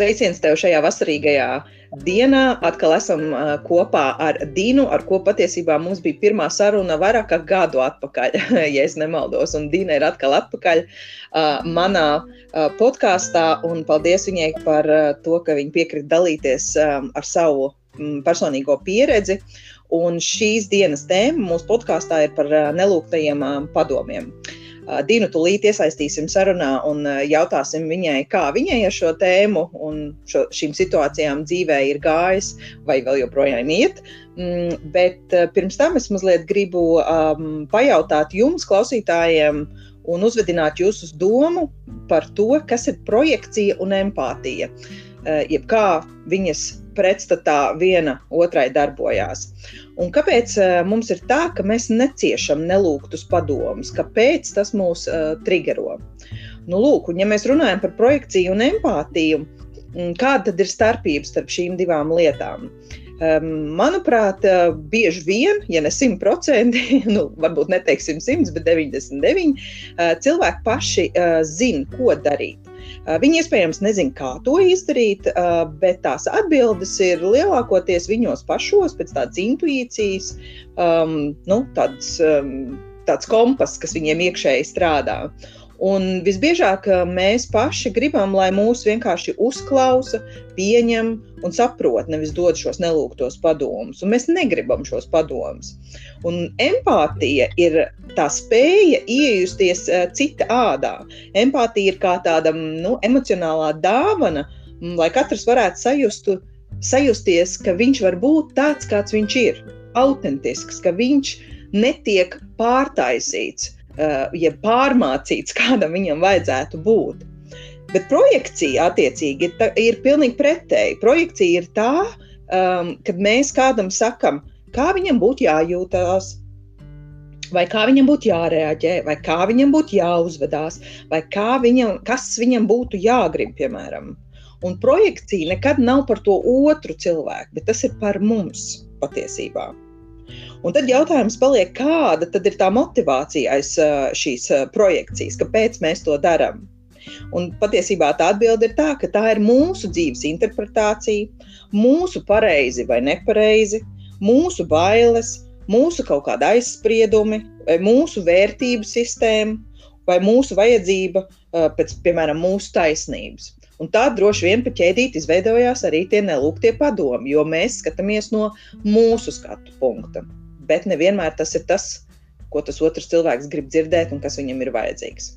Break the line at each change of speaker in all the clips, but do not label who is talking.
Sveiciens tev šajā vasarīgajā dienā. Atkal esam kopā ar Dinu, ar ko patiesībā mums bija pirmā saruna vairāk kā gadu atpakaļ, ja es nemaldos. Un Dina ir atkal atpakaļ manā podkāstā. Paldies viņai par to, ka viņa piekrita dalīties ar savu personīgo pieredzi. Un šīs dienas tēma mūsu podkāstā ir par nelūgtajiem padomiem. Uh, Dinu tūlīt iesaistīsim sarunā un jautāsim viņai, kā viņai ar šo tēmu un šo, šīm situācijām dzīvē ir gājis, vai vēl joprojām iet. Mm, bet pirms tam es mazliet gribu um, pajautāt jums, klausītājiem, un uzvedināt jūs uz domu par to, kas ir projekcija un empātija. Jeb kā viņas pretstatā viena otrai darbojās. Un kāpēc uh, mums ir tā, ka mēs neciešam nelūgtus padomus? Kāpēc tas mūs uh, triggero? Nu, lūk, un ja mēs runājam par projekciju un empātiju, mm, kāda tad ir starpība starp šīm divām lietām? Um, manuprāt, uh, bieži vien, ja ne simtprocentīgi, nu, varbūt neteiksim simts, bet 99, uh, cilvēki paši zina, ko darīt. Viņi iespējams nezina, kā to izdarīt, bet tās atbildes ir lielākoties viņos pašos, pēc tādas intuīcijas, um, nu, tāds, um, tāds kompass, kas viņiem iekšēji strādā. Un visbiežāk mēs paši gribam, lai mūs vienkārši uzklausa, pieņem un saprot, nevis dod šos nelūgtos padomus. Un mēs negribam šos padomus. Un empātija ir tā spēja iejusties cita ādā. Empātija ir kā tāda nu, emocionālā dāvana, lai katrs varētu sajustu, sajusties, ka viņš var būt tāds, kāds viņš ir, autentisks, ka viņš netiek pārtaisīts Uh, ja pārmācīts, kādam viņam vajadzētu būt. Bet projekcija attiecīgi ir, tā, ir pilnīgi pretēji. Projekcija ir tā, um, kad mēs kādam sakam, kā viņam būtu jājūtās, vai kā viņam būtu jārēģē, vai kā viņam būtu jāuzvedās, vai viņam, kas viņam būtu jāgrib, piemēram. Un projekcija nekad nav par to otru cilvēku, bet tas ir par mums patiesībā. Un tad jautājums paliek, kāda tad ir tā motivācija aiz šīs projekcijas, kāpēc mēs to darām? Un patiesībā tā atbilde ir tā, ka tā ir mūsu dzīves interpretācija, mūsu pareizi vai nepareizi, mūsu bailes, mūsu kaut kāda aizspriedumi, mūsu vērtību sistēma vai mūsu vajadzība pēc, piemēram, mūsu taisnības. Un tā droši vien pa ķēdīti izveidojās arī tie nelūgtie padomi, jo mēs skatāmies no mūsu skatu punkta. Bet nevienmēr tas ir tas, ko tas otrs cilvēks grib dzirdēt un kas viņam ir vajadzīgs.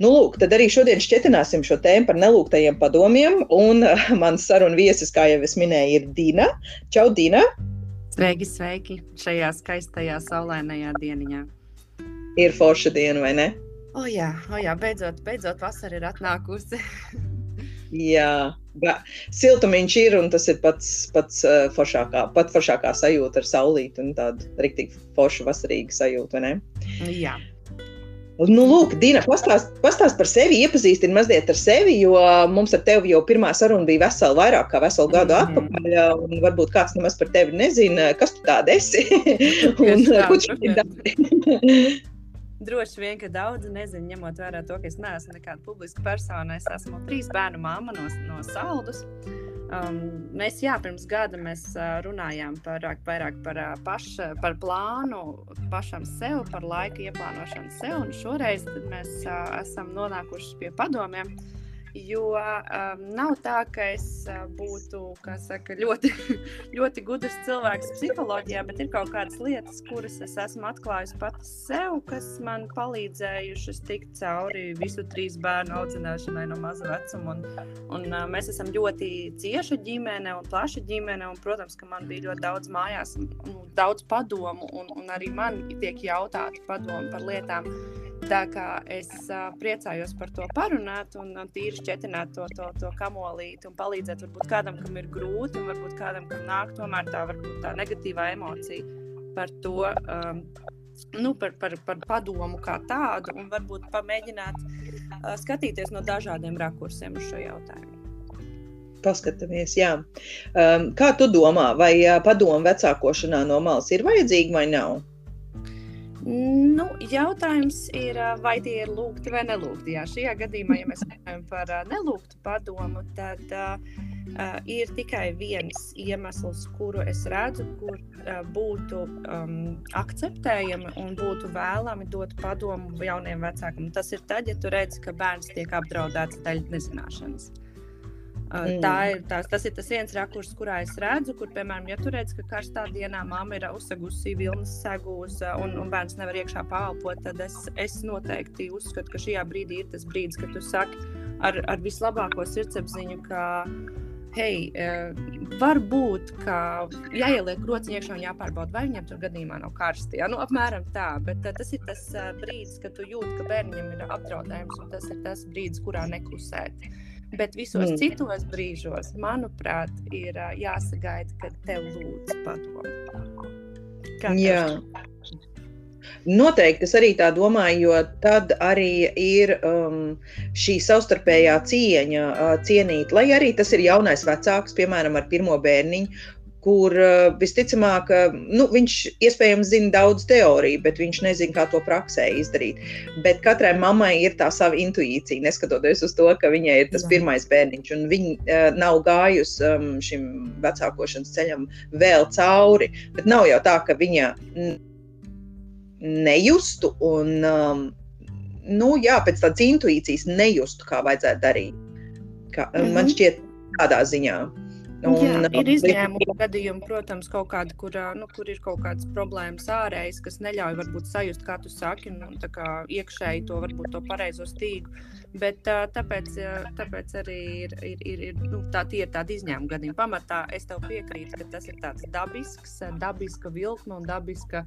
Nu, lūk, tad arī šodien šķietināsim šo tēmu par nelūgtajiem padomiem. Un uh, mans sarunu viesis, kā jau es minēju, ir Dina. Čau, Dina!
Sveiki, sveiki! Šajā skaistajā, saulainajā dieniņā.
Ir forša diena, vai ne?
O jā, o jā beidzot, beidzot vasara ir atnākusi.
Jā, siltumiņš ir un tas ir pats, pats uh, foršākā, pat foršākā sajūta ar saulīti un tādu rīktīgi foršu vasarīgu sajūtu, ne?
Jā.
Nu, lūk, Dina, pastāst, pastāst par sevi, iepazīstini mazliet ar sevi, jo mums ar tevi jau pirmā saruna bija vesela vairāk kā veselu gadu mm -hmm. atpakaļ, un varbūt kāds nemaz par tevi nezina, kas tu tāda esi un ko tu šeit dari.
Droši vien, ka daudzi nezina, ņemot vērā to, ka es neesmu nekāda publiska persona. Es esmu trīs bērnu māma no, no Saldus. Um, mēs jā, pirms gada mēs uh, runājām par, vairāk par, uh, paš, par plānu pašam sev, par laika ieplānošanu sev. Šoreiz mēs uh, esam nonākuši pie padomiem. Uh, Jo um, nav tā, ka es uh, būtu saka, ļoti, ļoti gudrs cilvēks psiholoģijā, bet ir kaut kādas lietas, kuras es esmu atklājusi pati sev, kas man palīdzējušas tikt cauri visu trīs bērnu audzināšanai no maza vecuma. Un, un, uh, mēs esam ļoti cieša ģimene un plaša ģimene. Un, protams, ka man bija ļoti daudz mājās, daudz padomu, un, un arī man tiek jautāti padomu par lietām Tā kā es uh, priecājos par to parunāt un uh, tīri šķietināt to, to, to kamolīti un palīdzēt varbūt kādam, kam ir grūti, un varbūt kādam, kam nāk tomēr tā, varbūt, tā negatīvā emocija par to, um, nu, par, par, par padomu kā tādu, un varbūt pamēģināt uh, skatīties no dažādiem rakursiem uz šo jautājumu.
Paskatāmies, jā. Um, kā tu domā, vai uh, padomu vecākošanā no malas ir vajadzīga vai nav?
Nu, jautājums ir, vai tie ir lūgti vai nelūgti. Jā, šajā gadījumā, ja mēs runājam par nelūgtu padomu, tad uh, ir tikai viens iemesls, kuru es redzu, kur uh, būtu um, akceptējami un būtu vēlami dot padomu jauniem vecākiem. Tas ir tad, ja tu redzi, ka bērns tiek apdraudēts daļai nezināšanas. Uh, Mm. Tā ir, tās, tas ir tas viens rakurs, kurā es redzu, kur, piemēram, ja tu redz, ka karstā dienā mamma ir uzsagusi vilnas segus un, un bērns nevar iekšā pālpot, tad es, es noteikti uzskatu, ka šajā brīdī ir tas brīdis, kad tu saki ar, ar vislabāko sirdsapziņu, ka hei, var būt, ka jāieliek rociņā iekšā un jāpārbauda, vai viņam tur gadījumā nav karsti. Ja? Nu, apmēram tā, bet tas ir tas brīdis, kad tu jūti, ka bērnam ir apdraudējums, un tas ir tas brīdis, kurā neklusēt. Bet visos mm. citos brīžos, manuprāt, ir uh, jāsagaida, kad tev lūdz padomu.
Jā. Noteikti es arī tā domāju, jo tad arī ir um, šī savstarpējā cieņa, uh, cienīt, lai arī tas ir jaunais vecāks, piemēram, ar pirmo bērniņu, kur uh, visticamāk, nu, viņš iespējams zina daudz teoriju, bet viņš nezina, kā to praksē izdarīt. Bet katrai mammai ir tā sava intuīcija, neskatoties uz to, ka viņai ir tas pirmais bērniņš, un viņa uh, nav gājusi um, šim vecākošanas ceļam vēl cauri. Bet nav jau tā, ka viņa nejustu un, um, nu, jā, pēc tādas intuīcijas nejustu, kā vajadzētu darīt. Kā, mm -hmm. Man šķiet, tādā ziņā.
Un, Jā, uh, ir izņēmumi gadījumi, protams, kaut kāda, kur, nu, kur ir kaut kādas problēmas ārējas, kas neļauj varbūt sajust, kā tu saki, un, un tā kā iekšēji to varbūt to pareizo stīgu. Bet tāpēc, tāpēc arī ir, ir, ir, ir nu, tā, ir tāda izņēmuma gadījuma. Pamatā es tev piekrītu, ka tas ir tāds dabisks, dabiska vilkme un dabiska,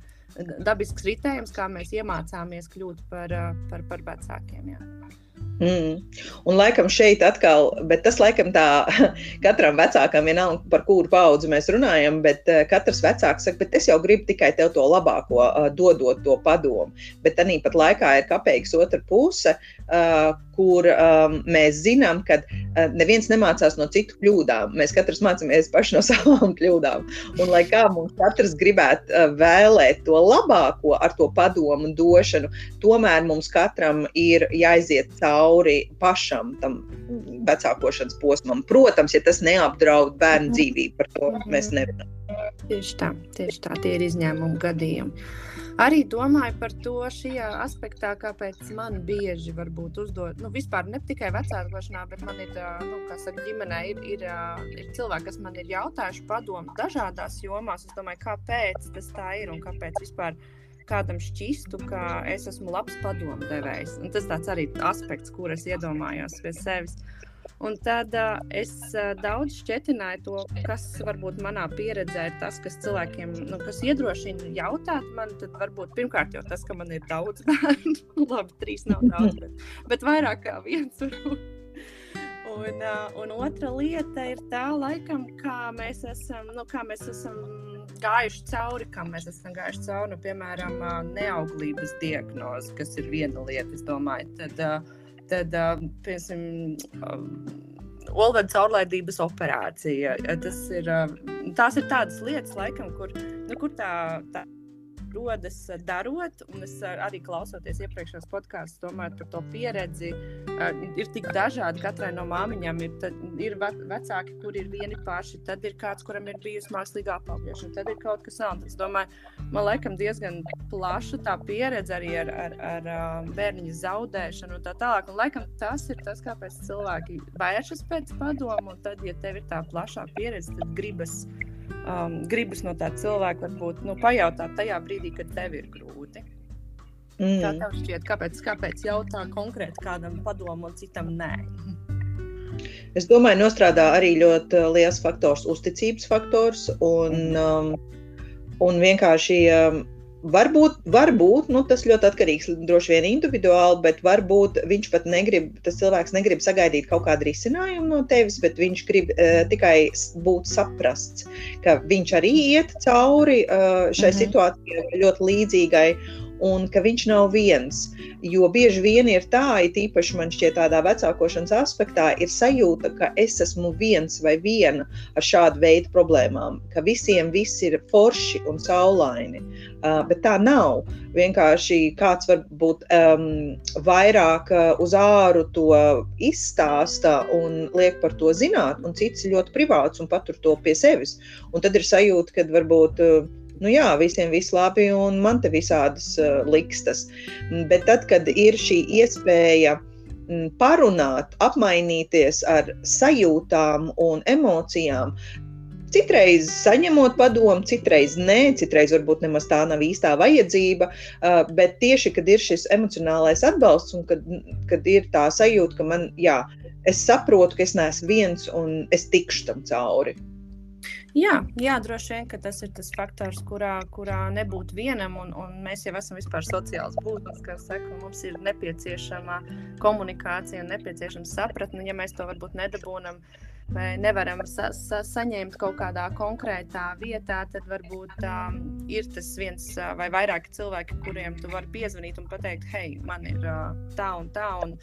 dabisks ritējums, kā mēs iemācāmies kļūt par, par, par vecākiem. Jā.
Mm. Un laikam šeit atkal, bet tas laikam tā katram vecākam vienalga, par kuru paudzi mēs runājam, bet uh, katrs vecāks saka, bet es jau gribu tikai tev to labāko, uh, dodot to padomu. Bet tā pat laikā ir kapeiks otra puse, kur um, mēs zinām, ka uh, neviens nemācās no citu kļūdām. Mēs katrs mācāmies paši no savām kļūdām. Un lai kā mums katrs gribētu vēlēt to labāko ar to padomu došanu, tomēr mums katram ir jāiziet cauri pašam tam vecākošanas posmam. Protams, ja tas neapdraud bērnu dzīvību, par to mēs nerunājam.
Tieši tā, tieši tā, tie ir izņēmumi gadījumi. Arī domāju par to šajā aspektā, kāpēc man bieži varbūt uzdod, nu, vispār ne tikai vecākošanā, bet man ir, nu, kā saka, ģimenē ir, ir, ir cilvēki, kas man ir jautājuši padomu dažādās jomās. Es domāju, kāpēc tas tā ir un kāpēc vispār kādam šķistu, ka es esmu labs padomdevējs. Un tas tāds arī aspekts, kur es iedomājos pie sevis. Un tad uh, es uh, daudz šķietināju to, kas varbūt manā pieredzē ir tas, kas cilvēkiem, nu, kas iedrošina jautāt man, tad varbūt pirmkārt jau tas, ka man ir daudz bērnu, labi, trīs nav daudz, bet, bet vairāk kā viens. Un, uh, un otra lieta ir tā, laikam, kā mēs esam, nu, kā mēs esam gājuši cauri, kam mēs esam gājuši cauri, nu, piemēram, neauglības diagnoze, kas ir viena lieta, es domāju. Tad, uh, tad, piemēram, Olveda caurlaidības operācija. Tas ir, tās ir tādas lietas, laikam, kur, nu, kur tā, tā rodas eh, darot, un es eh, arī klausoties iepriekšējos podkāstos, domāju par to pieredzi. Eh, ir tik dažādi, katrai no māmiņām ir, tad, ir vecāki, kur ir vieni paši, tad ir kāds, kuram ir bijusi mākslīga apaugiešana, tad ir kaut kas jauns. Es domāju, man liekas, diezgan plaša tā pieredze arī ar, ar, ar bērniņu zaudēšanu un tā tālāk. Un laikam tas ir tas, kāpēc cilvēki vēršas pēc padomu, un tad, ja tev ir tā plašā pieredze, tad gribas um, gribas no tā cilvēka varbūt nu, pajautāt tajā brīdī, kad tev ir grūti. Mm. Kā tev šķiet, kāpēc, kāpēc jautā konkrēti kādam padomu un citam nē?
Es domāju, nostrādā arī ļoti liels faktors, uzticības faktors un, um, un vienkārši. Um, Varbūt, varbūt nu, tas ļoti atkarīgs droši vien individuāli, bet varbūt viņš pat negrib, tas cilvēks negrib sagaidīt kaut kādu risinājumu no tevis, bet viņš grib uh, tikai būt saprasts, ka viņš arī iet cauri uh, šai mm -hmm. situācijai ļoti līdzīgai. Un ka viņš nav viens. Jo bieži vien ir tā, it īpaši man šķiet tādā vecākošanas aspektā, ir sajūta, ka es esmu viens vai viena ar šādu veidu problēmām, ka visiem viss ir forši un saulaini. Uh, bet tā nav. Vienkārši kāds varbūt um, vairāk uh, uz āru to izstāsta un liek par to zināt, un cits ļoti privāts un patur to pie sevis. Un tad ir sajūta, ka varbūt. Uh, nu jā, visiem viss labi, un man te visādas uh, likstas. Bet tad, kad ir šī iespēja mm, parunāt, apmainīties ar sajūtām un emocijām, Citreiz saņemot padomu, citreiz nē, citreiz varbūt nemaz tā nav īstā vajadzība. Uh, bet tieši, kad ir šis emocionālais atbalsts un kad, kad ir tā sajūta, ka man, jā, es saprotu, ka es neesmu viens un es tikšu tam cauri.
Jā, jā, droši vien tas ir tas faktors, kurā, kurā nebūt vienam. Un, un mēs jau esam vispār sociāls būtnes, kas saka, mums ir nepieciešama komunikācija un nepieciešama sapratne. Ja mēs to varbūt nedabūnam, vai nevaram sa sa saņemt kaut kādā konkrētā vietā, tad varbūt um, ir tas viens uh, vai vairāki cilvēki, kuriem tu vari piezvanīt un pateikt, hei, man ir uh, tā un tā. Un,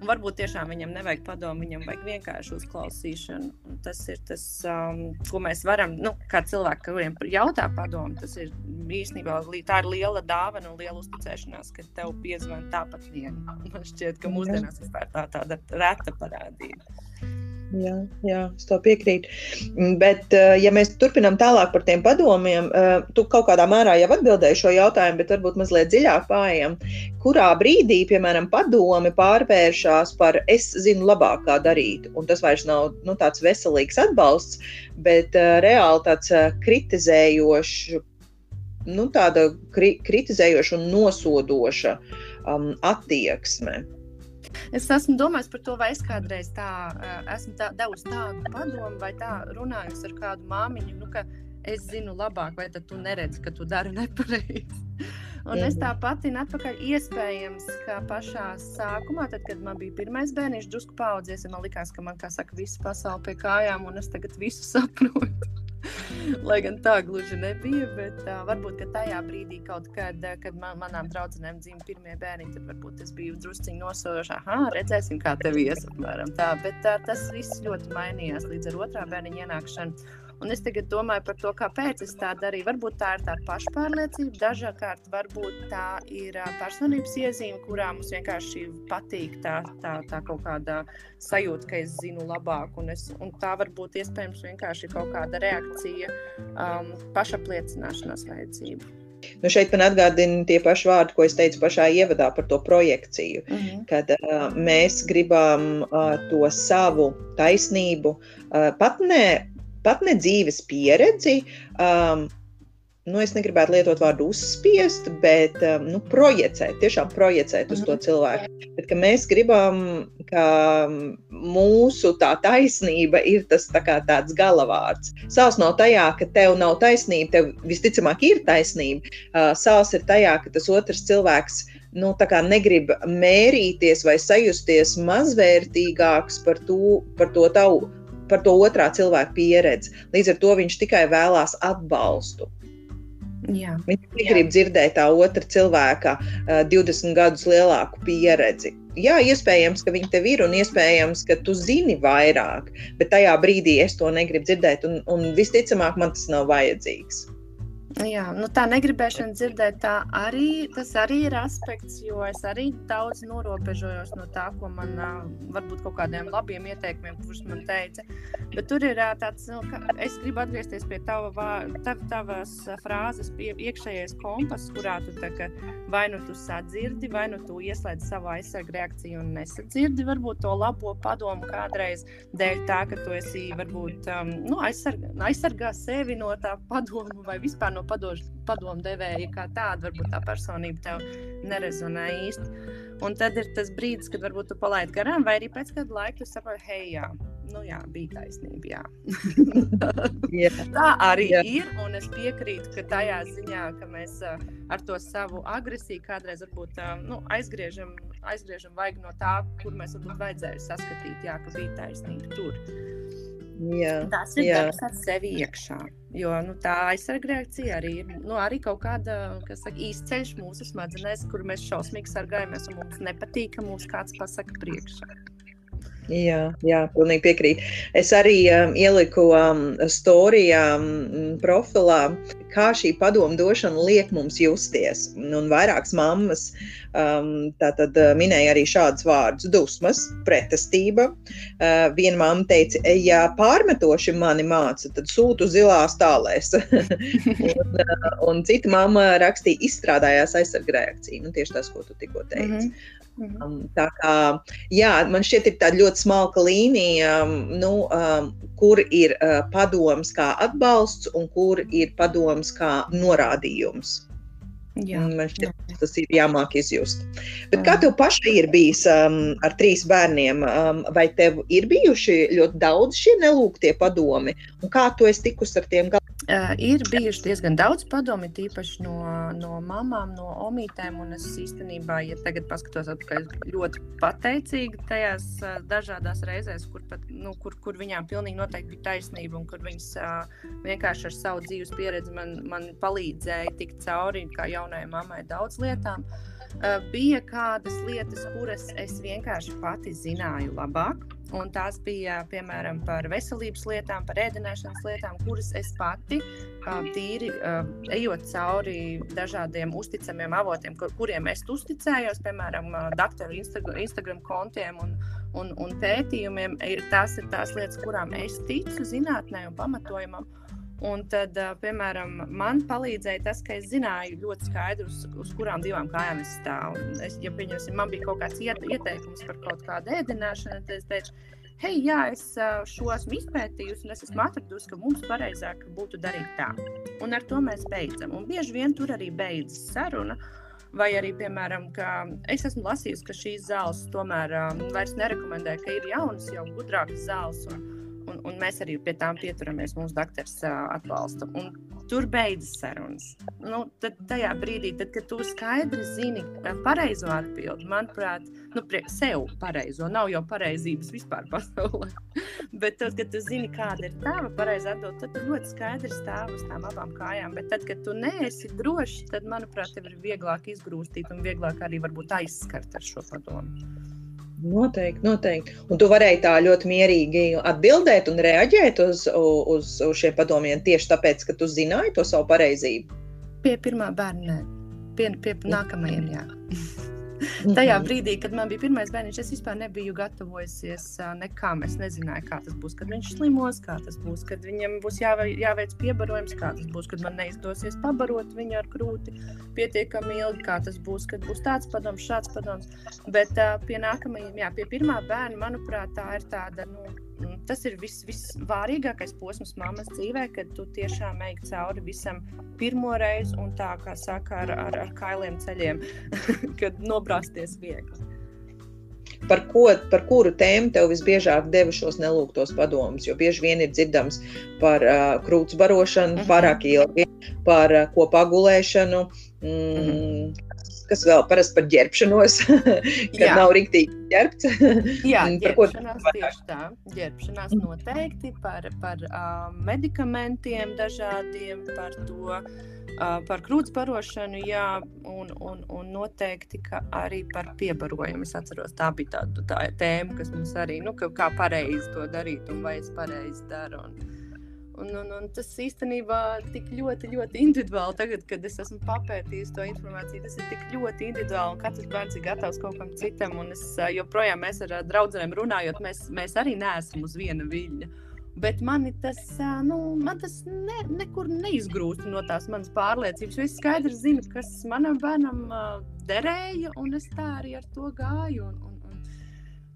un varbūt tiešām viņam nevajag padomu, viņam vajag vienkārši uzklausīšanu. Un tas ir tas, um, ko mēs varam, nu, kā cilvēki, kuriem jautā padomu, tas ir īstenībā tā ir liela dāvana un liela uzticēšanās, ka tev piezvan tāpat vien. Man šķiet, ka mūsdienās vispār tā tāda reta parādība.
Jā, jā, es to piekrītu. Mm, bet, eh, ja mēs turpinām tālāk par tiem padomiem, eh, tu kaut kādā mērā jau atbildēji šo jautājumu, bet varbūt mazliet dziļāk pārējām. Kurā brīdī, piemēram, padomi pārvēršas par es zinu labāk, kā darīt? Un tas vairs nav nu, tāds veselīgs atbalsts, bet uh, reāli tāds kritizējošs, nu, tāda kri kritizējoša un nosodoša um, attieksme.
Es esmu domājis par to, vai es kādreiz tā esmu tā, devusi tādu padomu, vai tā runājusi ar kādu māmiņu, nu, ka es zinu labāk, vai tu neredzi, ka tu dari nepareizi. Un es tā pati atpakaļ iespējams, ka pašā sākumā, tad, kad man bija pirmais bērniņš, drusku paudzies, man likās, ka man, kā saka, visa pasaule pie kājām, un es tagad visu saprotu. Lai gan tā gluži nebija, bet uh, varbūt tajā brīdī, kad, kad man, manām draudzenēm dzimta pirmie bērni, tad varbūt es biju drusciņš nosojošs. Ah, redzēsim, kā tev ies. Apmēram, tā. Bet uh, tas viss ļoti mainījās līdz ar otrā bērniņa ienākšanu. Un es tagad domāju par to, kāpēc es tā darīju. Varbūt tā ir tā pašpārliecība, dažkārt varbūt tā ir personības iezīme, kurā mums vienkārši patīk tā, tā, tā kaut kāda sajūta, ka es zinu labāk. Un, es, un tā varbūt iespējams vienkārši ir kaut kāda reakcija, um, pašapliecināšanās vajadzība.
Nu šeit man atgādina tie paši vārdi, ko es teicu pašā ievadā par to projekciju. Mm -hmm. Kad uh, mēs gribam uh, to savu taisnību, uh, pat ne pat ne dzīves pieredzi. Um, nu, es negribētu lietot vārdu uzspiest, bet um, nu, projicēt, tiešām projicēt uz to mhm. cilvēku. Bet mēs gribam, ka mūsu tā taisnība ir tas tā tāds galavārds. Sāls nav tajā, ka tev nav taisnība, tev visticamāk ir taisnība. Uh, sāls ir tajā, ka tas otrs cilvēks nu, negrib mērīties vai sajusties mazvērtīgāks par to, par to tavu par to otrā cilvēka pieredzi. Līdz ar to viņš tikai vēlās atbalstu. Jā. Viņš negrib dzirdēt tā otra cilvēka uh, 20 gadus lielāku pieredzi. Jā, iespējams, ka viņi tev ir un iespējams, ka tu zini vairāk, bet tajā brīdī es to negribu dzirdēt, un, un visticamāk, man tas nav vajadzīgs.
Jā, nu tā negribēšana dzirdēt, tā arī, tas arī ir aspekts, jo es arī daudz norobežojos no tā, ko man varbūt kaut kādiem labiem ieteikumiem, kurus man teica. Bet tur ir tāds, nu, es gribu atgriezties pie tava, tav, tavas frāzes, pie iekšējais kompas, kurā tu tā, ka vai nu tu sadzirdi, vai nu tu ieslēdz savu aizsargu reakciju un nesadzirdi varbūt to labo padomu kādreiz dēļ tā, ka tu esi varbūt um, nu, aizsargā, aizsargā sevi no tā padomu vai vispār no no padož, padomdevēja kā tāda, varbūt tā personība tev nerezonē īsti. Un tad ir tas brīdis, kad varbūt tu palaidi garām, vai arī pēc kāda laika saproti, hei, jā, nu jā, bija taisnība. Jā. yeah. Tā arī yeah. ir. Un es piekrītu, ka tajā ziņā, ka mēs uh, ar to savu agresiju kādreiz varbūt, uh, nu, aizgriežam, aizgriežam vajag no tā, kur mēs varbūt vajadzēja saskatīt, jā, ka bija taisnība tur.
Jā,
Tas ir
jā.
darbs ar sevi iekšā. Jo nu, tā reakcija arī ir nu, arī kaut kāda saka, īsceļš mūsu smadzenēs, kur mēs šausmīgi sargājamies un mums nepatīk, ka mums kāds pasaka priekšā.
Jā, jā, pilnīgi piekrītu. Es arī um, ieliku um, storijā um, profilā, kā šī padomu došana liek mums justies. Un vairākas mammas um, tātad uh, minēja arī šādus vārdus - dusmas, pretestība. Uh, viena mamma teica, ja pārmetoši mani māca, tad sūtu zilās tālēs. un, uh, un cita mamma rakstīja, izstrādājās aizsarga reakcija. Nu, tieši tas, ko tu tikko teici. Mm -hmm. Tā kā, jā, man šķiet, ir tāda ļoti smalka līnija, um, nu, um, kur ir uh, padoms kā atbalsts un kur ir padoms kā norādījums. Jā, man šķiet, jā. tas ir jāmāk izjust. Bet kā tev pašai ir bijis um, ar trīs bērniem? Um, vai tev ir bijuši ļoti daudz šie nelūgtie padomi? Un kā tu esi tikus ar tiem galā?
Uh, ir bijuši diezgan daudz padomi, tīpaši no, no mamām, no omītēm. Es īstenībā, ja tagad paskatos atpakaļ, ļoti pateicīga tajās uh, dažādās reizēs, kur, pat, nu, kur, kur viņām pilnīgi noteikti bija taisnība un kur viņas uh, vienkārši ar savu dzīves pieredzi man, man palīdzēja tikt cauri kā jaunai mammai daudz lietām. Uh, bija kādas lietas, kuras es vienkārši pati zināju labāk Un tās bija piemēram par veselības lietām, par ēdināšanas lietām, kuras es pati tīri ejot cauri dažādiem uzticamiem avotiem, kur, kuriem es uzticējos, piemēram, doktoru Instagram kontiem un, un, un pētījumiem. Ir, tās ir tās lietas, kurām es ticu zinātnē un pamatojumam. Un tad, piemēram, man palīdzēja tas, ka es zināju ļoti skaidri, uz, uz kurām divām kājām es stāvu. Es, ja pieņemsim, man bija kaut kāds ieteikums par kaut kādu ēdināšanu, tad es teicu, hei, jā, es šo esmu izpētījusi, un es esmu atradusi, ka mums pareizāk būtu darīt tā. Un ar to mēs beidzam. Un bieži vien tur arī beidzas saruna. Vai arī, piemēram, es esmu lasījusi, ka šīs zāles tomēr um, vairs nerekomendē, ka ir jaunas, jau gudrākas zāles. Un, un, un mēs arī pie tām pieturamies. Mūsu doktors uh, atbalsta. Un tur beidzas sarunas. Nu, tad tajā brīdī, tad, kad tu skaidri zini pareizo atbildi, manuprāt, nu, sev pareizo, nav jau pareizības vispār pasaulē. Bet tad, kad tu zini, kāda ir tava pareizā atbilde, tad tu ļoti skaidri stāv uz tām abām kājām. Bet tad, kad tu neesi drošs, tad, manuprāt, tev ir vieglāk izgrūstīt un vieglāk arī varbūt aizskart ar šo padomu.
Noteikti, noteikti. Un tu varēji tā ļoti mierīgi atbildēt un reaģēt uz, uz, uz šiem padomiem tieši tāpēc, ka tu zināji to savu pareizību.
Pie pirmā bērna, pie, pie nākamajiem, jā. Tajā mhm. brīdī, kad man bija pirmais bērns, es vispār nebiju gatavojusies nekām. Es nezināju, kā tas būs, kad viņš slimos, kā tas būs, kad viņam būs jāveic, jāveic piebarojums, kā tas būs, kad man neizdosies pabarot viņu ar krūti pietiekami ilgi, kā tas būs, kad būs tāds padoms, šāds padoms. Bet pie nākamajiem, jā, pie pirmā bērna, manuprāt, tā ir tāda. Nu, tas ir vis, visvārīgākais posms mammas dzīvē, kad tu tiešām ej cauri visam pirmo reizi un tā kā saka ar, ar, ar kailiem ceļiem, kad nobrāzties viegli.
Par, ko, par kuru tēmu tev visbiežāk deva šos nelūgtos padomus? Jo bieži vien ir dzirdams par uh, krūts barošanu, uh mhm. -huh. pārāk ilgi, par uh, kopā gulēšanu, mm, uh mhm. -huh kas vēl parasti par ģērbšanos, kad Jā. nav rīktīgi ģērbts.
Jā, ģērbšanās tieši tā. Ģērbšanās noteikti par, par uh, medikamentiem dažādiem, par to, uh, par krūts barošanu, jā, un, un, un noteikti arī par piebarojumu. Es atceros, tā bija tā, tā tēma, kas mums arī, nu, kā pareizi to darīt un vai es pareizi daru. Un, Un, un, un tas īstenībā tik ļoti, ļoti individuāli. Tagad, kad es esmu papētījis to informāciju, tas ir tik ļoti individuāli. Katrs bērns ir gatavs kaut kam citam. Un es joprojām mēs ar draugiem runājot, mēs, mēs arī neesam uz viena viļņa. Bet man tas, nu, man tas ne, nekur neizgrūst no tās manas pārliecības. Es skaidri zinu, kas manam bērnam derēja, un es tā arī ar to gāju. Un, un,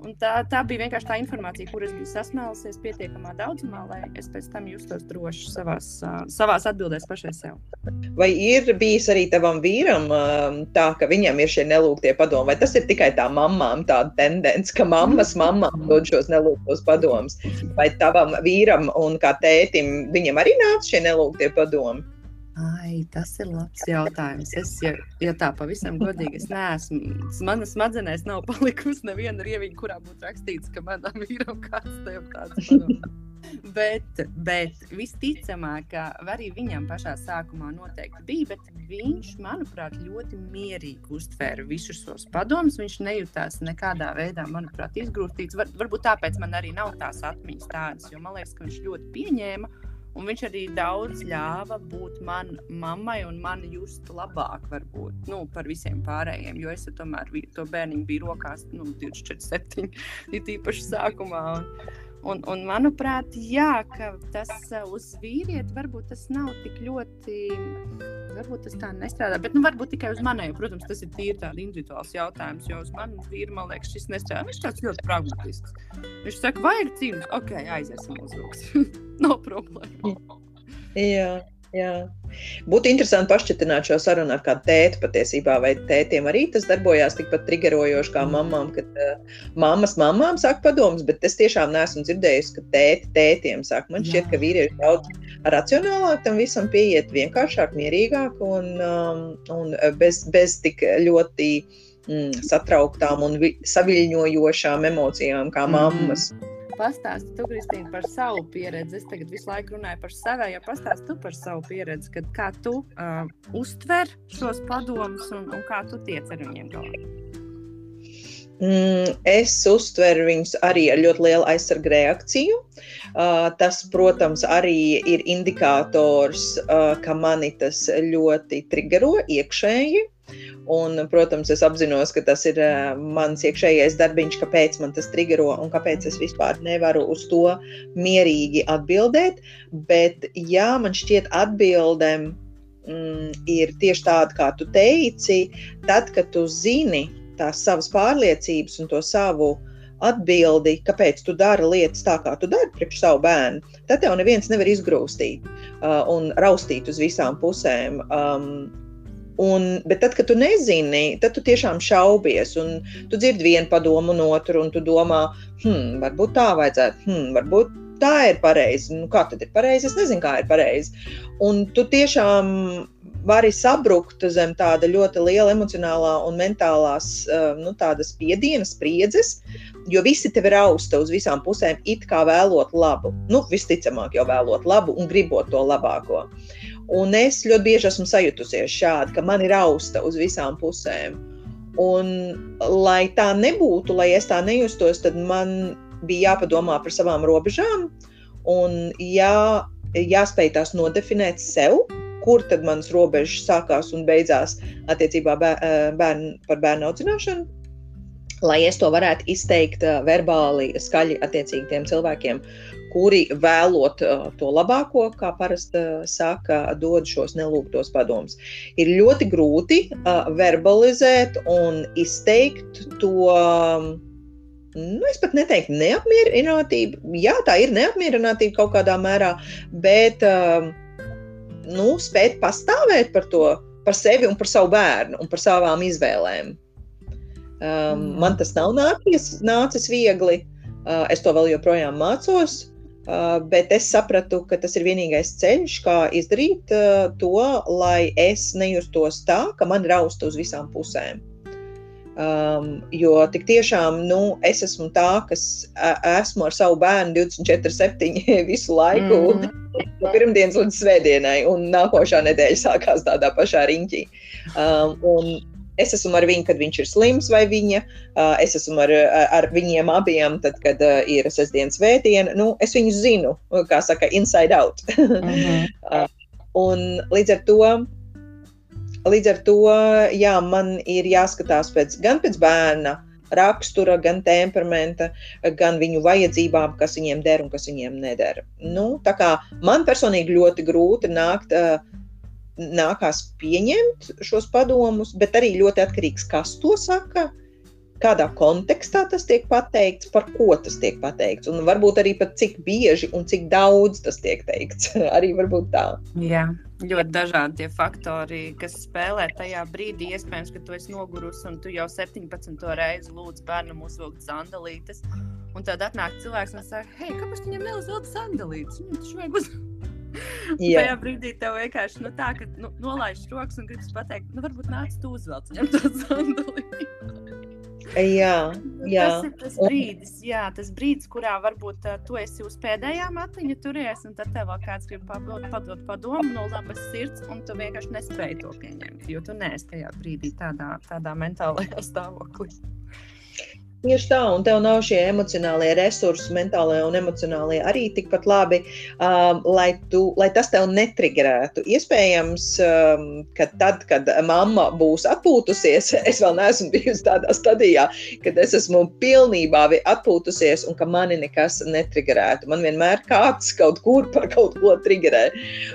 Un tā, tā bija vienkārši tā informācija, kuras biju sasmēlusies pietiekamā daudzumā, lai es pēc tam justos droši savās, savās atbildēs pašai sev.
Vai ir bijis arī tavam vīram tā, ka viņam ir šie nelūgtie padomi, vai tas ir tikai tā mamām tāda tendence, ka mammas mamām dod šos nelūgtos padomus, vai tavam vīram un kā tētim viņam arī nāca šie nelūgtie padomi?
Ai, tas ir labs jautājums. Es, ja, ja tā pavisam godīgi, es neesmu. Manas smadzenēs nav palikusi neviena rieviņa, kurā būtu rakstīts, ka manam vīram kāds tev tāds padomā. bet, bet visticamāk, ka arī viņam pašā sākumā noteikti bija, bet viņš, manuprāt, ļoti mierīgi uztvēra visus šos padomus. Viņš nejūtās nekādā veidā, manuprāt, izgrūstīts. Var, varbūt tāpēc man arī nav tās atmiņas tādas, jo man liekas, ka viņš ļoti pieņēma. Un viņš arī daudz ļāva būt man, mammai un man just labāk, varbūt, nu, par visiem pārējiem. Jo es tomēr to bērniņu biju rokās nu, 24, 7, ir tīpaši sākumā. Un, Un, un manuprāt, jā, tas uh, uz vīrieti varbūt tas nav tik ļoti. Varbūt tas tā nestrādā, bet nu, varbūt tikai uz manēju. Protams, tas ir tīri tāds individuāls jautājums, jo uz mani vīru, man liekas, šis nestrādā. Viņš tāds ļoti pragmatisks. Viņš saka, vajag cīnīt, ok, aiziesim uz rūkstu. Nav problēma.
Jā. Jā. Būtu interesanti pašķitināt šo sarunu ar kādu tēti patiesībā, vai tētiem arī tas darbojās tikpat triggerojoši kā mamām, kad uh, mammas mamām saka padomus, bet es tiešām neesmu dzirdējusi, ka tēti tētiem saka. Man šķiet, ka vīrieši daudz racionālāk tam visam pieiet, vienkāršāk, mierīgāk un, um, un bez, bez tik ļoti mm, satrauktām un saviļņojošām emocijām kā mm. mammas. Mm.
Pastāsti tu, Kristīna, par savu pieredzi. Es tagad visu laiku runāju par sevi, jo pastāsti tu par savu pieredzi, kad, kā tu uh, uztver šos padomus un, un kā tu tiec ar viņiem galā.
Mm, es uztveru viņus arī ar ļoti lielu aizsargu reakciju. Uh, tas, protams, arī ir indikators, uh, ka mani tas ļoti triggero iekšēji. Un, protams, es apzinos, ka tas ir uh, mans iekšējais darbiņš, kāpēc man tas triggero un kāpēc es vispār nevaru uz to mierīgi atbildēt. Bet, jā, man šķiet, atbildēm mm, ir tieši tāda, kā tu teici, tad, kad tu zini tās savas pārliecības un to savu atbildi, kāpēc tu dari lietas tā, kā tu dari priekš savu bērnu, tad tev neviens nevar izgrūstīt uh, un raustīt uz visām pusēm. Um, Un, bet tad, kad tu nezini, tad tu tiešām šaubies, tu dzirdi vienu padomu, un otru, un tu domā, hmm, varbūt tā vajadzētu, hmm, varbūt tā ir pareizi. Nu, kā tad ir pareizi? Es nezinu, kā ir pareizi. Un tu tiešām vari sabrukt zem tāda ļoti liela emocionālā un mentālās nu, spiedienas, spriedzes, jo visi tev ir austa uz visām pusēm, it kā vēlot labu. Nu, visticamāk, jau vēlot labu un gribot to labāko. Un es ļoti bieži esmu sajutusies šādi, ka man ir austa uz visām pusēm. Un, lai tā nebūtu, lai es tā nejustos, tad man bija jāpadomā par savām robežām un jā, jāspēj tās nodefinēt sev, kur tad manas robežas sākās un beidzās attiecībā bērn, par bērnu audzināšanu. Lai es to varētu izteikt verbāli, skaļi attiecīgi tiem cilvēkiem, kuri vēlot uh, to labāko, kā parasti uh, saka, dod šos nelūgtos padomus. Ir ļoti grūti uh, verbalizēt un izteikt to. Um, nu, es pat neteiktu, neapmierinātība. Jā, tā ir neapmierinātība kaut kādā mērā, bet uh, nu, spēt pastāvēt par to, par sevi un par savu bērnu un par savām izvēlēm. Um, mm. Man tas nav nācies, nācis viegli. Uh, es to vēl joprojām mācos. Uh, bet es sapratu, ka tas ir vienīgais ceļš, kā izdarīt uh, to, lai es nejustos tā, ka man rausta uz visām pusēm. Um, jo tik tiešām nu, es esmu tā, kas esmu ar savu bērnu 24, 7 visu laiku, mm -hmm. no pirmdienas līdz svētdienai, un nākošā nedēļa sākās tādā pašā riņķī. Um, un, Es esmu ar viņu, kad viņš ir slims, vai viņa. Es esmu ar, ar viņiem abiem, tad, kad ir sestdienas vēdiena. Nu, es viņus zinu, kā saka, inside out. uh -huh. Un līdz ar to. Līdz ar to jā, man ir jāskatās pēc, gan pēc bērna rakstura, gan temperamenta, gan viņu vajadzībām, kas viņiem der un kas viņiem neder. Nu, man personīgi ļoti grūti nākt uh, nākās pieņemt šos padomus, bet arī ļoti atkarīgs, kas to saka, kādā kontekstā tas tiek pateikts, par ko tas tiek pateikts, un varbūt arī pat cik bieži un cik daudz tas tiek teikts. arī varbūt tā.
Jā. Ļoti dažādi tie faktori, kas spēlē tajā brīdī. Iespējams, ka tu esi nogurusi un tu jau 17. reizi lūdz bērnam uzvilkt sandalītes. Un tad atnāk cilvēks un saka, hei, kāpēc viņam neuzvilkt sandalītes? Viņam taču vajag uzvilkt Tajā brīdī tev vienkārši nu, tā, ka nu, nolaiž rokas un gribas pateikt, nu, varbūt nāc tu uzvelc viņam to sandali.
Jā, jā.
Tas ir tas brīdis, jā, tas brīdis, kurā varbūt uh, tu esi uz pēdējā matiņa turies, un tad tev vēl kāds grib padot, padot padomu no labas sirds, un tu vienkārši nespēji to pieņemt, jo tu neesi tajā brīdī tādā, tādā mentālajā stāvoklī.
Tieši tā, un tev nav šie emocionālie resursi, mentālie un emocionālie arī tikpat labi, um, lai, tu, lai tas tev netrigerētu. Iespējams, um, ka tad, kad mamma būs atpūtusies, es vēl neesmu bijusi tādā stadijā, kad es esmu pilnībā atpūtusies un ka mani nekas netrigerētu. Man vienmēr kāds kaut kur par kaut ko trigerē.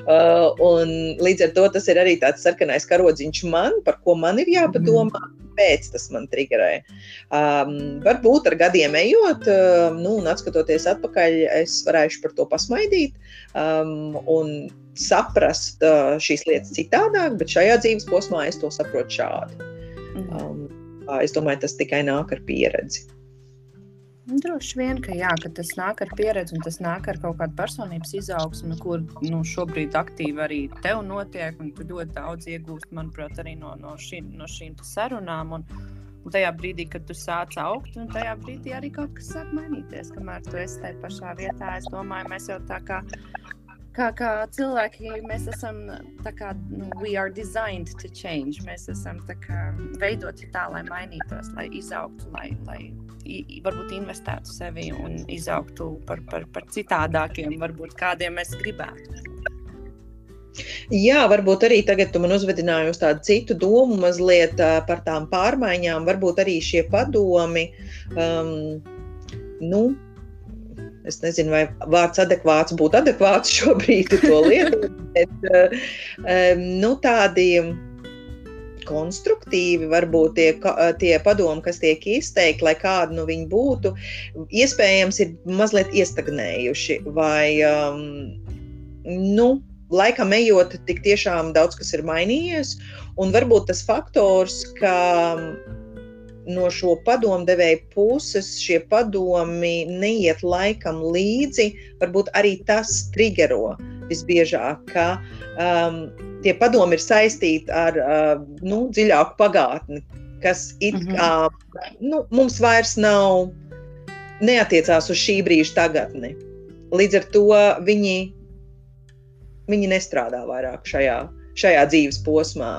Uh, un līdz ar to tas ir arī tāds sarkanais karodziņš man, par ko man ir jāpadomā. Mm kāpēc tas man triggerē. Um, varbūt ar gadiem ejot, um, nu, un atskatoties atpakaļ, es varēšu par to pasmaidīt um, un saprast uh, šīs lietas citādāk, bet šajā dzīves posmā es to saprotu šādi. Mhm. Um, es domāju, tas tikai nāk ar pieredzi.
Droši vien, ka, jā, ka tas nāk ar pieredzi un tas nāk ar kaut kādu personības izaugsmu, kur nu, šobrīd aktīvi arī tev notiek. Tu ļoti daudz iegūst, manuprāt, arī no, no, šī, no šīm sarunām. Un, un tajā brīdī, kad tu sāc augt, un tajā brīdī arī kaut kas sāk mainīties. Kamēr tu esi tajā pašā vietā, es domāju, mēs jau tā kā kā, kā cilvēki, mēs esam kā, nu, we are designed to change. Mēs esam kā, veidoti tā, lai mainītos, lai izaugtu, lai, lai varbūt investētu sevi un izaugtu par, par, par citādākiem, varbūt kādiem mēs gribētu.
Jā, varbūt arī tagad tu man uzvedināji uz tādu citu domu mazliet par tām pārmaiņām. Varbūt arī šie padomi, um, nu, es nezinu, vai vārds adekvāts būtu adekvāts šobrīd to lietot, bet um, nu, tādi konstruktīvi, varbūt tie, tie padomi, kas tiek izteikti, lai kādi nu viņi būtu, iespējams ir mazliet iestagnējuši vai, um, nu, laikam ejot, tik tiešām daudz kas ir mainījies, un varbūt tas faktors, ka no šo padomdevēju puses šie padomi neiet laikam līdzi, varbūt arī tas triggero visbiežāk, ka um, tie padomi ir saistīti ar uh, nu, dziļāku pagātni, kas it kā mm -hmm. nu, mums vairs nav, neatiecās uz šī brīža tagadni. Līdz ar to viņi, viņi nestrādā vairāk šajā, šajā dzīves posmā.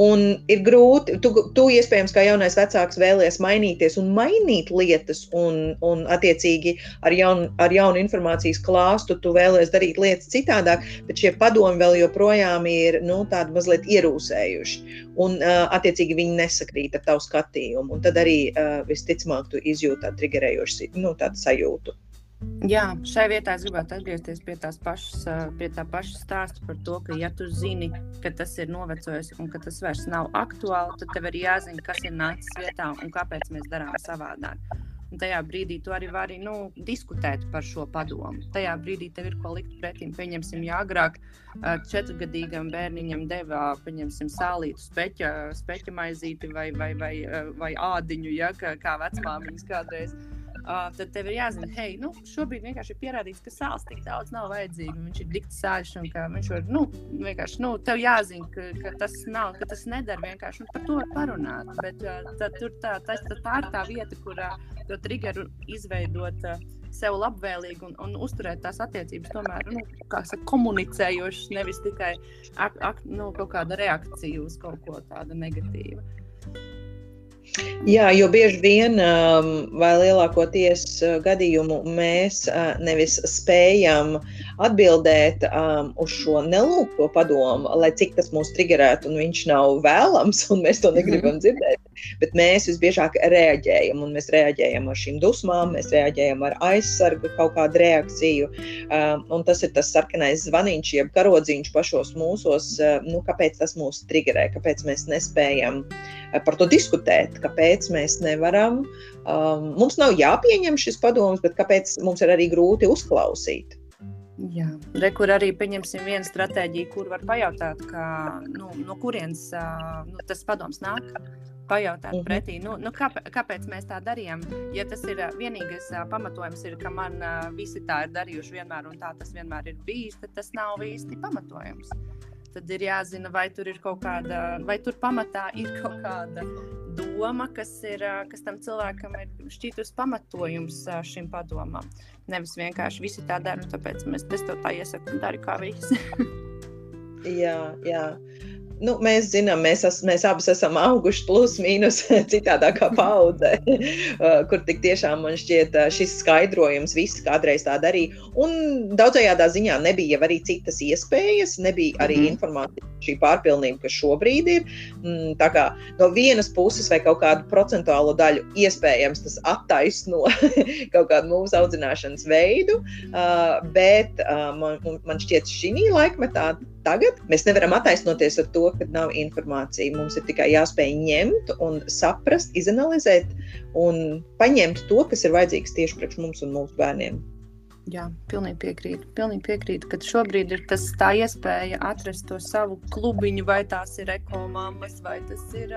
Un ir grūti, tu, tu iespējams, kā jaunais vecāks, vēlies mainīties un mainīt lietas, un, un attiecīgi ar jaunu, ar jaunu informācijas klāstu tu vēlies darīt lietas citādāk, bet šie padomi vēl joprojām ir nu, tādi mazliet ierūsējuši. Un, uh, attiecīgi, viņi nesakrīt ar tavu skatījumu. Un tad arī uh, visticamāk tu izjūti tādu triggerējošu nu, tādu sajūtu.
Jā, šai vietā es gribētu atgriezties pie, pašas, pie tā paša stāsta par to, ka, ja tu zini, ka tas ir novecojis un ka tas vairs nav aktuāli, tad tev ir jāzina, kas ir nācis vietā un kāpēc mēs darām savādāk. Un tajā brīdī tu arī vari nu, diskutēt par šo padomu. Tajā brīdī tev ir ko likt pretim. Pieņemsim, ja agrāk četrgadīgam bērniņam deva sālītu speķa, speķa maizīti vai, vai, vai, vai ādiņu, ja, kā, kā vecmāmiņas kādreiz uh, tad tev ir jāzina, hei, nu, šobrīd vienkārši ir pierādīts, ka sāls tik daudz nav vajadzīgs. Viņš ir dikti sāļš un viņš var, nu, vienkārši, nu, tev jāzina, ka, ka tas nav, ka tas nedara vienkārši, un par to parunāt. Bet uh, tad, tur tā, tā, tā, tā ir tā vieta, kur uh, to triggeru izveidot. Uh, sev labvēlīgi un, un uzturēt tās attiecības, tomēr nu, saka, komunicējošas, nevis tikai ak, ak, nu, kaut kāda reakcija uz kaut ko tādu negatīvu.
Jā, jo bieži vien, um, vai lielākoties uh, gadījumu, mēs uh, nevis spējam atbildēt um, uz šo nelūgto padomu, lai cik tas mūs triggerētu, un viņš nav vēlams, un mēs to negribam mhm. dzirdēt. Bet mēs visbiežāk reaģējam, un mēs reaģējam ar šīm dusmām, mēs reaģējam ar aizsargu kaut kādu reakciju. Um, un tas ir tas sarkanais zvaniņš, jeb karodziņš pašos mūsos, nu, kāpēc tas mūs triggerē, kāpēc mēs nespējam par to diskutēt kāpēc mēs nevaram. Um, mums nav jāpieņem šis padoms, bet kāpēc mums ir arī grūti uzklausīt.
Jā, re, kur arī pieņemsim vienu stratēģiju, kur var pajautāt, ka, nu, no kurienes nu, tas padoms nāk. Pajautāt mhm. pretī, nu, nu, kāpēc, kāpēc mēs tā darījām. Ja tas ir vienīgais pamatojums, ir, ka man visi tā ir darījuši vienmēr, un tā tas vienmēr ir bijis, tad tas nav īsti pamatojums. tad ir jāzina, vai tur ir kaut kāda, vai tur pamatā ir kaut kāda doma, kas, ir, kas tam cilvēkam ir šķītus pamatojums šim padomam. Nevis vienkārši visi tā dara, tāpēc mēs to tā iesakām, dari kā visi.
jā, jā nu, mēs zinām, mēs, es, mēs abas esam auguši plus mīnus citādākā paudze, uh, kur tik tiešām man šķiet uh, šis skaidrojums viss kādreiz tā darīja. Un daudzajādā ziņā nebija arī citas iespējas, nebija arī mm -hmm. informācija, šī pārpilnība, kas šobrīd ir. Mm, tā kā no vienas puses vai kaut kādu procentuālo daļu iespējams tas attaisno kaut kādu mūsu audzināšanas veidu, uh, bet man, man šķiet šī laikmetā tagad mēs nevaram attaisnoties ar to, ka nav informācija. Mums ir tikai jāspēj ņemt un saprast, izanalizēt un paņemt to, kas ir vajadzīgs tieši priekš mums un mūsu bērniem.
Jā, pilnīgi piekrītu. Pilnīgi piekrītu, ka šobrīd ir tas tā iespēja atrast to savu klubiņu, vai tās ir ekomāmas, vai tas ir,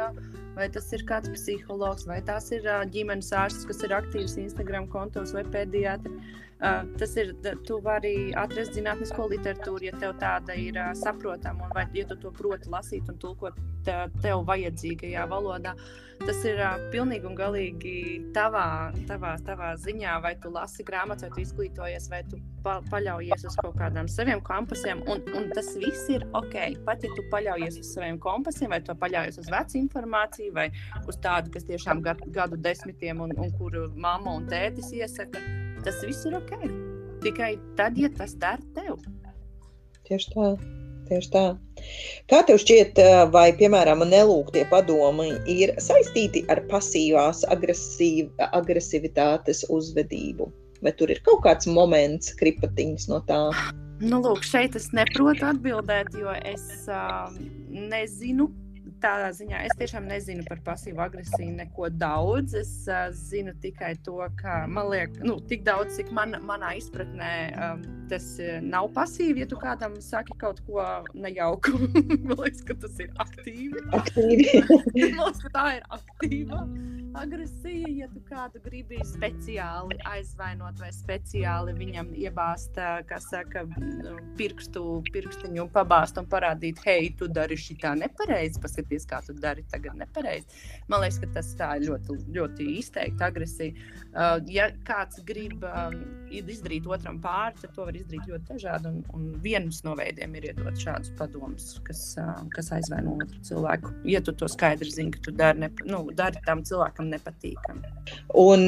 vai tas ir kāds psihologs, vai tās ir ģimenes ārsts, kas ir aktīvs Instagram kontos vai pēdījātri. Uh, tas ir, tu vari atrast zinātnisko literatūru, ja tev tāda ir uh, saprotama, un vai ja tu to proti lasīt un tulkot te, tev vajadzīgajā valodā. Tas ir uh, pilnīgi un galīgi tavā, tavā, tavā ziņā, vai tu lasi grāmatas, vai tu izglītojies, vai tu pa, paļaujies uz kaut kādiem saviem kompasiem. Un, un tas viss ir ok. Pat ja tu paļaujies uz saviem kompasiem, vai tu paļaujies uz vecu informāciju, vai uz tādu, kas tiešām gadu, gadu desmitiem un, un kuru mamma un tētis iesaka tas viss ir ok. Tikai tad, ja tas dara tev.
Tieši tā. Tieši tā. Kā tev šķiet, vai, piemēram, nelūgtie padomi ir saistīti ar pasīvās agresīv, agresivitātes uzvedību? Vai tur ir kaut kāds moments, kripatiņš no tā?
Nu, lūk, šeit es neprotu atbildēt, jo es uh, nezinu, tādā ziņā es tiešām nezinu par pasīvu agresiju neko daudz. Es uh, zinu tikai to, ka man liekas, nu, tik daudz, cik man, manā izpratnē um, tas uh, nav pasīvi. Ja tu kādam saki kaut ko nejauku, man liekas, ka tas ir aktīvi.
aktīvi.
man liekas, ka tā ir aktīva agresija, ja tu kādu gribi speciāli aizvainot vai speciāli viņam iebāzt, kā saka, pirkstu, pirkstiņu pabāzt un parādīt, hei, tu dari šitā nepareizi, paskaties, kā tu dari tagad nepareizi. Man liekas, ka tas tā ļoti, ļoti izteikta agresija. Uh, ja kāds grib izdarīt otram pāri, tad to var izdarīt ļoti dažādi, un, un viens no veidiem ir iedot šādus padomus, kas, uh, kas aizvaino otru cilvēku. Ja tu to skaidri zini, ka tu dari, ne, nu, dari tam cilvēkam nepatīkami.
Un,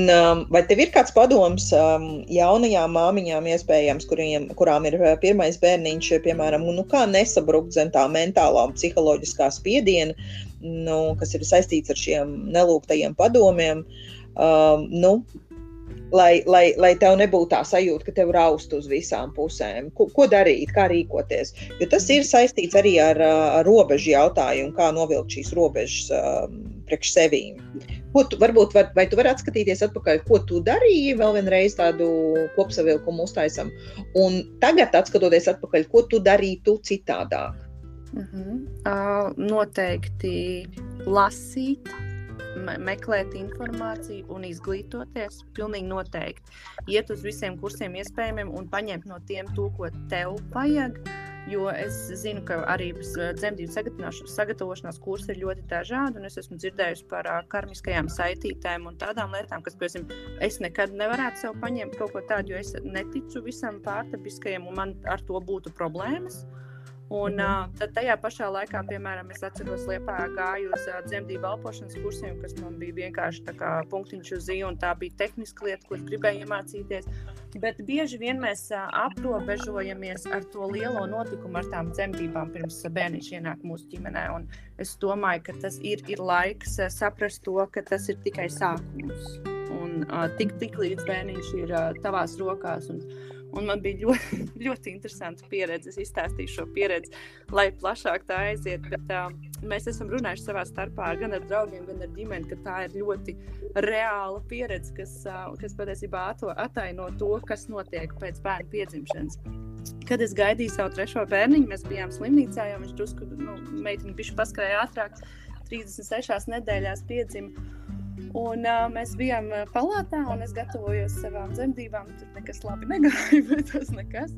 vai tev ir kāds padoms jaunajām māmiņām, iespējams, kuriem, kurām ir uh, pirmais bērniņš, piemēram, nu, kā nesabrukt zem tā mentālā un psiholoģiskā spiediena, nu, kas ir saistīts ar šiem nelūgtajiem padomiem? Um, nu, lai, lai, lai tev nebūtu tā sajūta, ka tev raust uz visām pusēm. Ko, ko darīt, kā rīkoties? Jo tas ir saistīts arī ar, ar robežu jautājumu, kā novilkt šīs robežas um, priekš sevīm. Ko tu, varbūt, var, vai tu vari atskatīties atpakaļ, ko tu darīji, vēl vienreiz tādu kopsavilkumu uztaisam, un tagad, skatoties atpakaļ, ko tu darītu citādāk?
Uh -huh. uh, noteikti lasīt, me meklēt informāciju un izglītoties. Pilnīgi noteikti. Iet uz visiem kursiem, iespējamiem, un paņemt no tiem to, ko tev vajag. Jo es zinu, ka arī dzemdību sagatavošanās kursi ir ļoti dažādi. Es esmu dzirdējusi par karmiskajām saitītēm un tādām lietām, kas, piemēram, es nekad nevarētu sev paņemt kaut ko tādu, jo es neticu visam pārdabiskajam, un man ar to būtu problēmas. Uh, Un uh, tad tajā pašā laikā, piemēram, es atceros, Lietpā gāju uz uh, dzemdību elpošanas kursiem, kas man bija vienkārši tā kā punktiņš uz zīme, un tā bija tehniska lieta, es gribēju iemācīties. Bet bieži vien mēs uh, aprobežojamies ar to lielo notikumu, ar tām dzemdībām, pirms bērniņš ienāk mūsu ģimenē. Un es domāju, ka tas ir, ir laiks uh, saprast to, ka tas ir tikai sākums. Un uh, tik, tik līdz bērniņš ir uh, tavās rokās. Un, Un man bija ļoti, ļoti interesanta pieredze. Es izstāstīju šo pieredzi, lai plašāk tā aiziet. Bet, uh, mēs esam runājuši savā starpā gan ar draugiem, gan ar ģimeni, ka tā ir ļoti reāla pieredze, kas, uh, kas patiesībā ataino to, kas notiek pēc bērna piedzimšanas. Kad es gaidīju savu trešo bērniņu, mēs bijām slimnīcā, jo viņš drusku, nu, meitene bišķi paskrēja ātrāk, 36 nedēļās piedzima. Un, uh, mēs bijām palātā, un es gatavojos savām dzemdībām. Tur nekas labi negāja, bet tas nekas.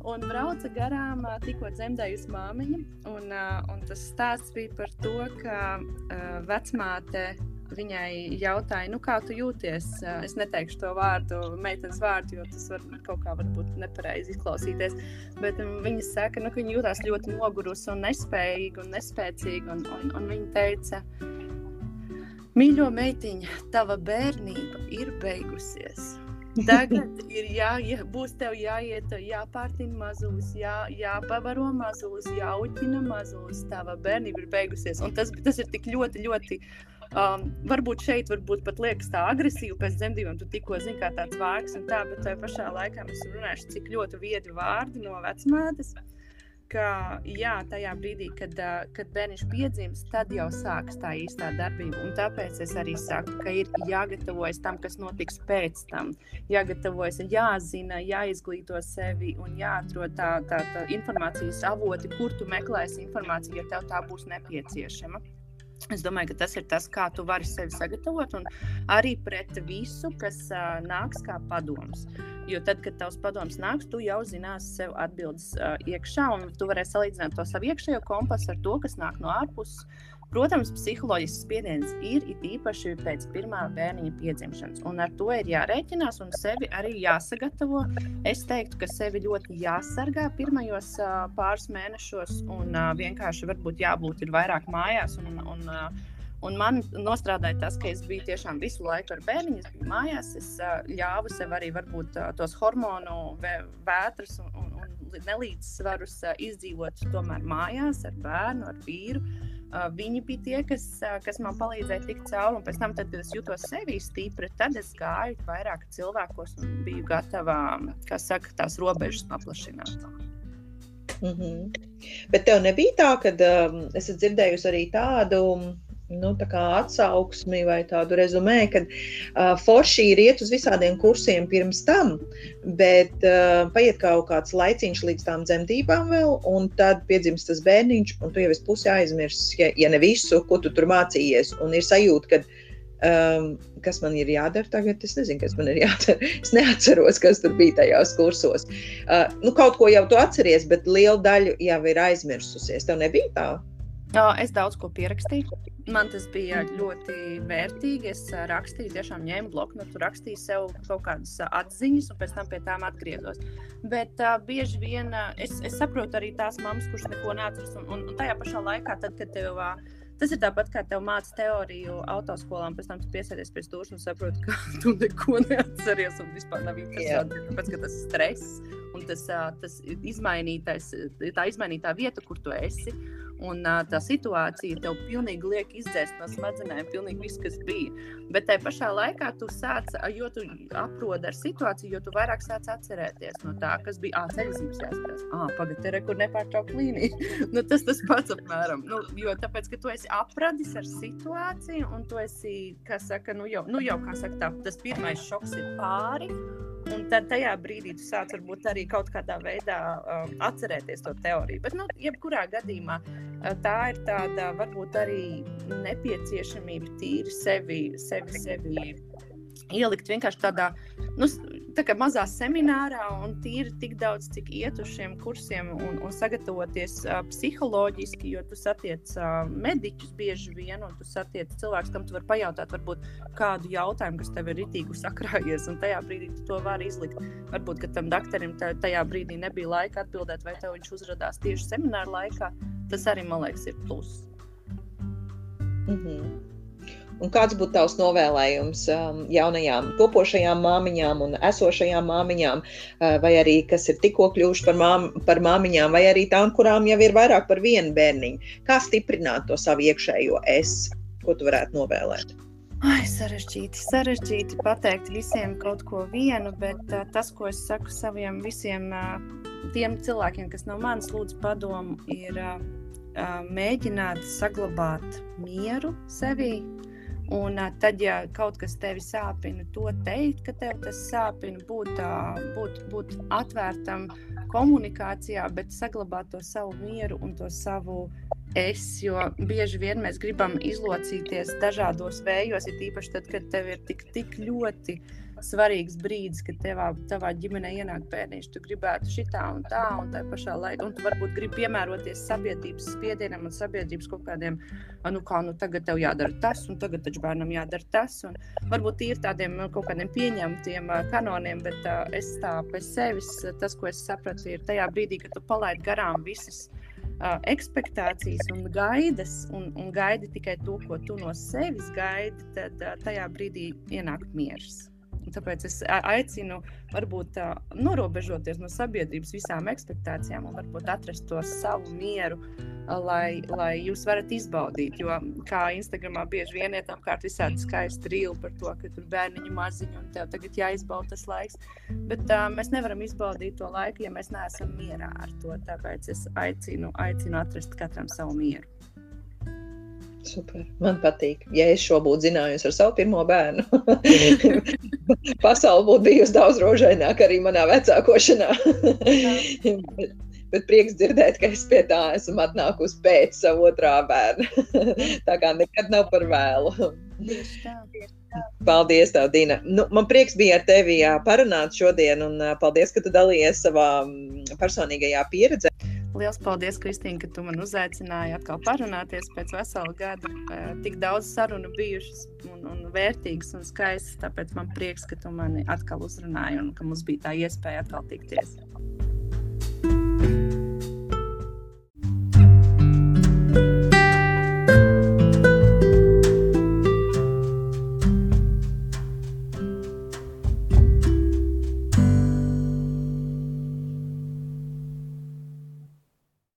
Un brauca garām tikko dzemdējusi māmiņa. Un, un tas stāsts bija par to, ka uh, vecmāte viņai jautāja, nu, kā tu jūties. Es neteikšu to vārdu, meitenes vārdu, jo tas var kaut kā nepareizi izklausīties. Bet um, viņa saka, nu, ka viņa jūtas ļoti nogurusi un nespējīga un nespēcīga. Un, un, un viņa teica, mīļo meitiņa, tava bērnība ir beigusies. Tagad ir jāiet, būs tev jāiet, jāpārtina mazulis, jā, jāpavaro mazulis, jāuķina mazulis. Tava bērnība ir beigusies. Un tas, tas ir tik ļoti, ļoti Um, varbūt šeit varbūt pat liekas tā agresīva pēc dzemdībām, tu tikko zini, kā tāds vārks un tā, bet tajā pašā laikā mēs runājam, cik ļoti viedi vārdi no vecmātes. Ka, jā, tajā brīdī, kad, kad bērns piedzimst, tad jau sākas tā īstā darbība. Un tāpēc es arī saku, ka ir jāgatavojas tam, kas notiks pēc tam. Jāgatavojas, jāzina, jāizglīto sevi un jāatrod tā, tā, tā informācijas avoti, kur tu meklēsi informāciju, ja tev tā būs nepieciešama. Es domāju, ka tas ir tas, kā tu vari sevi sagatavot, un arī pret visu, kas uh, nāks kā padoms. Jo tad, kad tavs padoms nāks, tu jau zināsi sev atbildes uh, iekšā, un tu varēsi salīdzināt to savu iekšējo kompasu ar to, kas nāk no ārpuses. Protams, psiholoģisks spiediens ir it īpaši pēc pirmā bērniņa piedzimšanas, un ar to ir jārēķinās un sevi arī jāsagatavo. Es teiktu, ka sevi ļoti jāsargā pirmajos uh, pāris mēnešos, un uh, vienkārši varbūt jābūt vairāk mājās. Un, un, uh, Un man nostrādāja tas, ka es biju tiešām visu laiku ar bērnu, es biju mājās, es uh, ļāvu sev arī varbūt uh, tos hormonu vē, vētras un, un, un nelīdzsvarus uh, izdzīvot tomēr mājās ar bērnu, ar vīru. Uh, viņi bija tie, kas, kas man palīdzēja tikt cauri. Un pēc tam, tad, kad es jutos sevi stipri, tad es gāju vairāk cilvēkos un biju gatava, kā saka, tās robežas paplašināt.
Mm -hmm. Bet tev nebija tā, ka um, esat dzirdējusi arī tādu nu, atsauksmi vai tādu rezumē, ka uh, forši ir iet uz visādiem kursiem pirms tam, bet uh, paiet kaut kāds laiciņš līdz tām dzemdībām vēl, un tad piedzimst tas bērniņš, un tu jau esi pusi aizmirsis, ja, ja ne visu, ko tu tur mācījies, un ir sajūta, ka Um, kas man ir jādara tagad? Es nezinu, kas man ir jādara. Es neatceros, kas tur bija tajos kursos. Uh, nu, kaut ko jau tu atceries, bet liela daļa jau ir aizmirsusies. Tev nebija tā?
Es daudz ko pierakstīju. Man tas bija ļoti vērtīgi. Es rakstīju, tiešām ņēmu bloknotu, rakstīju sev kaut kādas atziņas, un pēc tam pie tām atgriezos. Bet uh, bieži vien uh, es, es saprotu arī tās mammas, kuras neko neatceras. Un, un, un tajā pašā laikā, tad, kad tev uh, Tas ir tāpat kā tev mācīja teoriju autoskolā, un pēc tam tu piesēdies pie stūra un saproti, ka tu neko neatceries un vispār nav interesanti. Tāpēc, ka tas stress un tas, tas izmainītais, tā izmainītā vieta, kur tu esi. Un uh, tā situācija tev pilnīgi liek izdzēst no smadzenēm, pilnīgi viss, kas bija. Bet tajā pašā laikā tu sāc, jo tu aprodi ar situāciju, jo tu vairāk sāc atcerēties no tā, kas bija. Ceļzīmes jāskatās. Ah, pagaidi, te rekur nepārtraukt līniju. nu, tas tas pats apmēram. Nu, jo tāpēc, ka tu esi apradis ar situāciju un tu esi, kā saka, nu jau, nu jau kā saka, tā, tas pirmais šoks ir pāri. Un tad tajā brīdī tu sāc varbūt arī kaut kādā veidā um, atcerēties to teoriju. Bet, nu, jebkurā gadījumā uh, tā ir tāda varbūt arī nepieciešamība tīri sevi, sevi, sevi ielikt vienkārši tādā nu, tā kā mazā seminārā un tīri tik daudz, cik iet uz šiem kursiem un, un sagatavoties uh, psiholoģiski, jo tu satiec uh, mediķus bieži vien, un tu satiec cilvēkus, kam tu vari pajautāt varbūt kādu jautājumu, kas tev ir ritīgi sakrājies, un tajā brīdī tu to vari izlikt. Varbūt, ka tam doktoram tajā brīdī nebija laika atbildēt, vai tev viņš uzrādās tieši semināra laikā. Tas arī, man liekas, ir pluss.
Mm -hmm. Un kāds būtu tavs novēlējums um, jaunajām topošajām māmiņām un esošajām māmiņām, uh, vai arī kas ir tikko kļuvuši par, mām, par māmiņām, vai arī tām, kurām jau ir vairāk par vienu bērniņu? Kā stiprināt to savu iekšējo es? Ko tu varētu novēlēt?
Ai, sarežģīti, sarežģīti pateikt visiem kaut ko vienu, bet uh, tas, ko es saku saviem visiem uh, tiem cilvēkiem, kas no manis lūdz padomu, ir uh, uh, mēģināt saglabāt mieru sevī, Un tad, ja kaut kas tevi sāpina, to teikt, ka tev tas sāpina, būt, būt, būt atvērtam komunikācijā, bet saglabāt to savu mieru un to savu es, jo bieži vien mēs gribam izlocīties dažādos vējos, ir īpaši tad, kad tev ir tik, tik ļoti svarīgs brīdis, kad tevā, tavā ģimenē ienāk bērniņš. Tu gribētu šitā un tā, un tā pašā laikā, un tu varbūt gribi piemēroties sabiedrības spiedienam un sabiedrības kaut kādiem, nu kā, nu tagad tev jādara tas, un tagad taču bērnam jādara tas, un varbūt ir tādiem nu, kaut kādiem pieņemtiem kanoniem, bet uh, es tā pēc sevis, tas, ko es sapratu, ir tajā brīdī, kad tu palaidi garām visas uh, ekspektācijas un gaidas, un, un gaidi tikai to, ko tu no sevis gaidi, tad uh, tajā brīdī ienāk miers. Tāpēc es aicinu, varbūt tā, norobežoties no sabiedrības visām ekspektācijām un varbūt atrast to savu mieru, lai, lai jūs varat izbaudīt. Jo kā Instagramā bieži vien iet apkārt visādi skaisti rīli par to, ka tur bērniņi maziņi un tev tagad jāizbauda tas laiks. Bet uh, mēs nevaram izbaudīt to laiku, ja mēs neesam mierā ar to. Tāpēc es aicinu, aicinu atrast katram savu mieru.
Super. Man patīk. Ja es šo būtu zinājusi ar savu pirmo bērnu, pasaule būtu bijusi daudz rožaināka arī manā vecākošanā. bet, bet prieks dzirdēt, ka es pie tā esmu atnākusi pēc savu otrā bērna. tā kā nekad nav par vēlu. Paldies, tev, Dina. Nu, man prieks bija ar tevi parunāt šodien, un paldies, ka tu dalījies savā personīgajā pieredzē.
Lielas paldies, Kristīne, ka tu man uzaicināji atkal parunāties pēc vesela gada. Tik daudz sarunu bijušas un, un vērtīgas un skaistas, tāpēc man prieks, ka tu mani atkal uzrunāji un ka mums bija tā iespēja atkal tikties.